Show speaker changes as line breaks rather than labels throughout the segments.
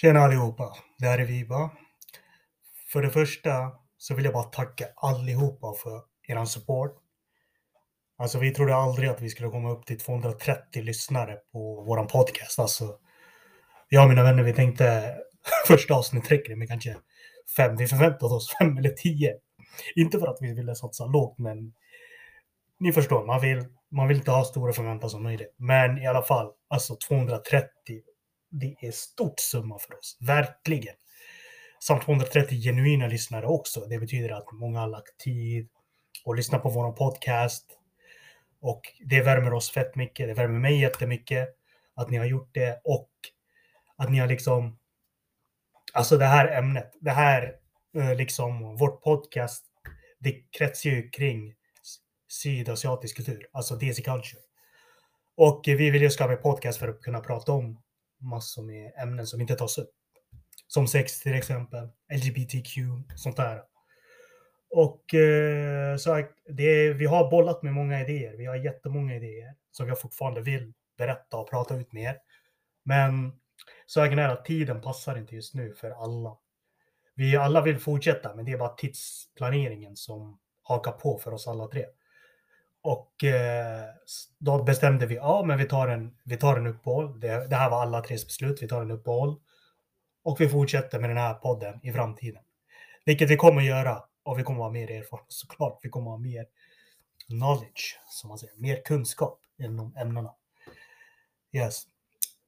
Tjena allihopa, det här är Viva. För det första så vill jag bara tacka allihopa för er support. Alltså vi trodde aldrig att vi skulle komma upp till 230 lyssnare på våran podcast. Alltså, jag och mina vänner vi tänkte första avsnittet räcker det med kanske fem. Vi förväntade oss fem eller tio. Inte för att vi ville satsa lågt, men ni förstår, man vill, man vill inte ha stora förväntningar som möjligt. Men i alla fall, alltså 230 det är stort summa för oss, verkligen. Samt 230 genuina lyssnare också. Det betyder att många har lagt tid och lyssnat på vår podcast. Och det värmer oss fett mycket. Det värmer mig jättemycket att ni har gjort det och att ni har liksom. Alltså det här ämnet, det här eh, liksom vårt podcast. Det kretsar ju kring sydasiatisk kultur, alltså DC culture. Och vi vill ju skapa en podcast för att kunna prata om massor med ämnen som inte tas upp. Som sex till exempel, LGBTQ, sånt där. Och eh, så det, vi har bollat med många idéer. Vi har jättemånga idéer som jag fortfarande vill berätta och prata ut med er. Men saken är att tiden passar inte just nu för alla. Vi alla vill fortsätta, men det är bara tidsplaneringen som hakar på för oss alla tre. Och eh, då bestämde vi, ja men vi tar en, vi tar en uppehåll. Det, det här var alla tres beslut, vi tar en uppehåll. Och vi fortsätter med den här podden i framtiden. Vilket vi kommer göra. Och vi kommer ha mer erfarenhet såklart. Vi kommer ha mer knowledge, som man säger. Mer kunskap inom ämnena. Yes.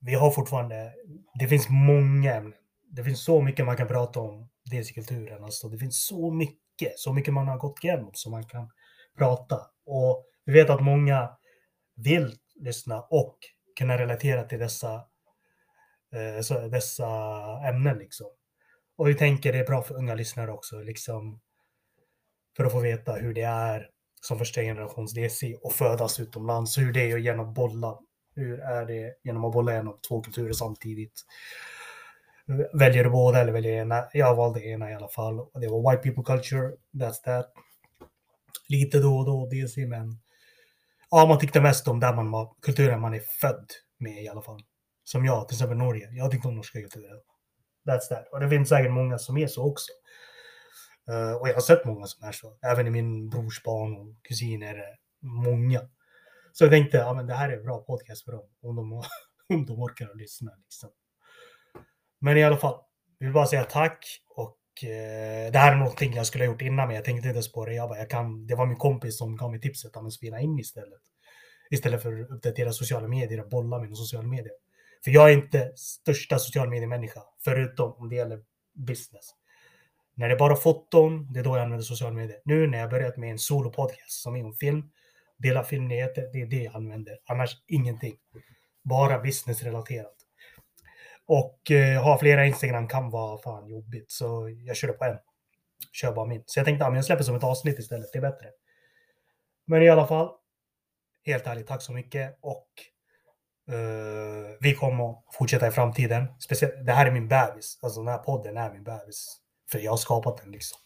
Vi har fortfarande, det finns många ämnen. Det finns så mycket man kan prata om dels i kulturen. Alltså, det finns så mycket, så mycket man har gått igenom som man kan prata. Och vi vet att många vill lyssna och kunna relatera till dessa, eh, dessa ämnen. Liksom. Och vi tänker det är bra för unga lyssnare också, liksom, för att få veta hur det är som första generations DC och födas utomlands, hur det är genom bolla. Hur är det genom att bolla genom två kulturer samtidigt? Väljer du båda eller väljer ena? Jag valde ena i alla fall. Det var white people culture, that's that. Lite då och då DC, men ja, man tyckte mest om där man var, kulturen man är född med i alla fall. Som jag, till exempel Norge. Jag tyckte om norska kulturen. That's that. Och det finns säkert många som är så också. Uh, och jag har sett många som är så. Även i min brors barn och kusiner. Många. Så jag tänkte, ja men det här är en bra podcast för dem. Om de, om de orkar att lyssna liksom. Men i alla fall. Vi vill bara säga tack och eh, det här är någonting jag skulle ha gjort innan, men jag tänkte inte spåra. Jag bara, jag kan, det var min kompis som gav mig tipset att spela in istället. Istället för att uppdatera sociala medier och bolla med sociala medier. För jag är inte största social mediemänniska, förutom om det gäller business. När det är bara foton, det är då jag använder sociala medier. Nu när jag börjat med en solopodcast som är om film, dela filmnyheter, det är det jag använder. Annars ingenting. Bara businessrelaterat. Och eh, ha flera Instagram kan vara fan jobbigt, så jag körde på en. Kör bara min. Så jag tänkte att jag släpper som ett avsnitt istället, det är bättre. Men i alla fall, helt ärligt, tack så mycket. Och eh, vi kommer att fortsätta i framtiden. Speciellt, det här är min bebis, alltså den här podden är min bebis. För jag har skapat den liksom.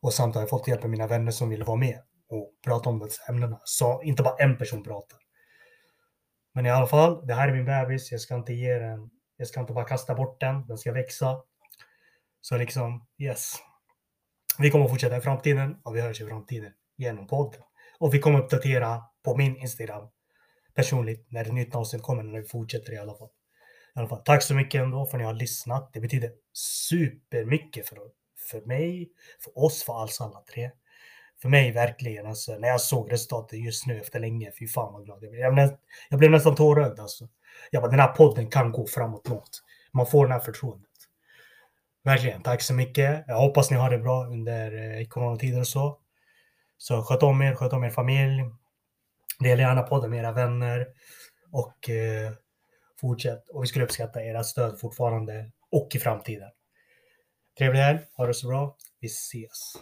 Och samt har jag fått hjälp av mina vänner som vill vara med och prata om dessa ämnena. Så inte bara en person pratar. Men i alla fall, det här är min bebis. Jag ska inte ge den jag ska inte bara kasta bort den, den ska växa. Så liksom, yes. Vi kommer fortsätta i framtiden och vi hörs i framtiden genom podden. Och vi kommer uppdatera på min Instagram personligt när ett nytt avsnitt kommer, när vi fortsätter i alla fall. I alla fall. Tack så mycket ändå för att ni har lyssnat. Det betyder supermycket för, för mig, för oss, för alls alla tre. För mig verkligen, alltså, när jag såg resultatet just nu efter länge, fy fan vad glad jag blev. Jag blev, jag blev nästan tårögd alltså. Jag bara, den här podden kan gå framåt något. Man får det här förtroendet. Verkligen, tack så mycket. Jag hoppas ni har det bra under eh, coronatider och så. Så sköt om er, sköt om er familj. Dela gärna podden med era vänner. Och eh, fortsätt. Och vi skulle uppskatta era stöd fortfarande och i framtiden. Trevlig helg, ha det så bra. Vi ses.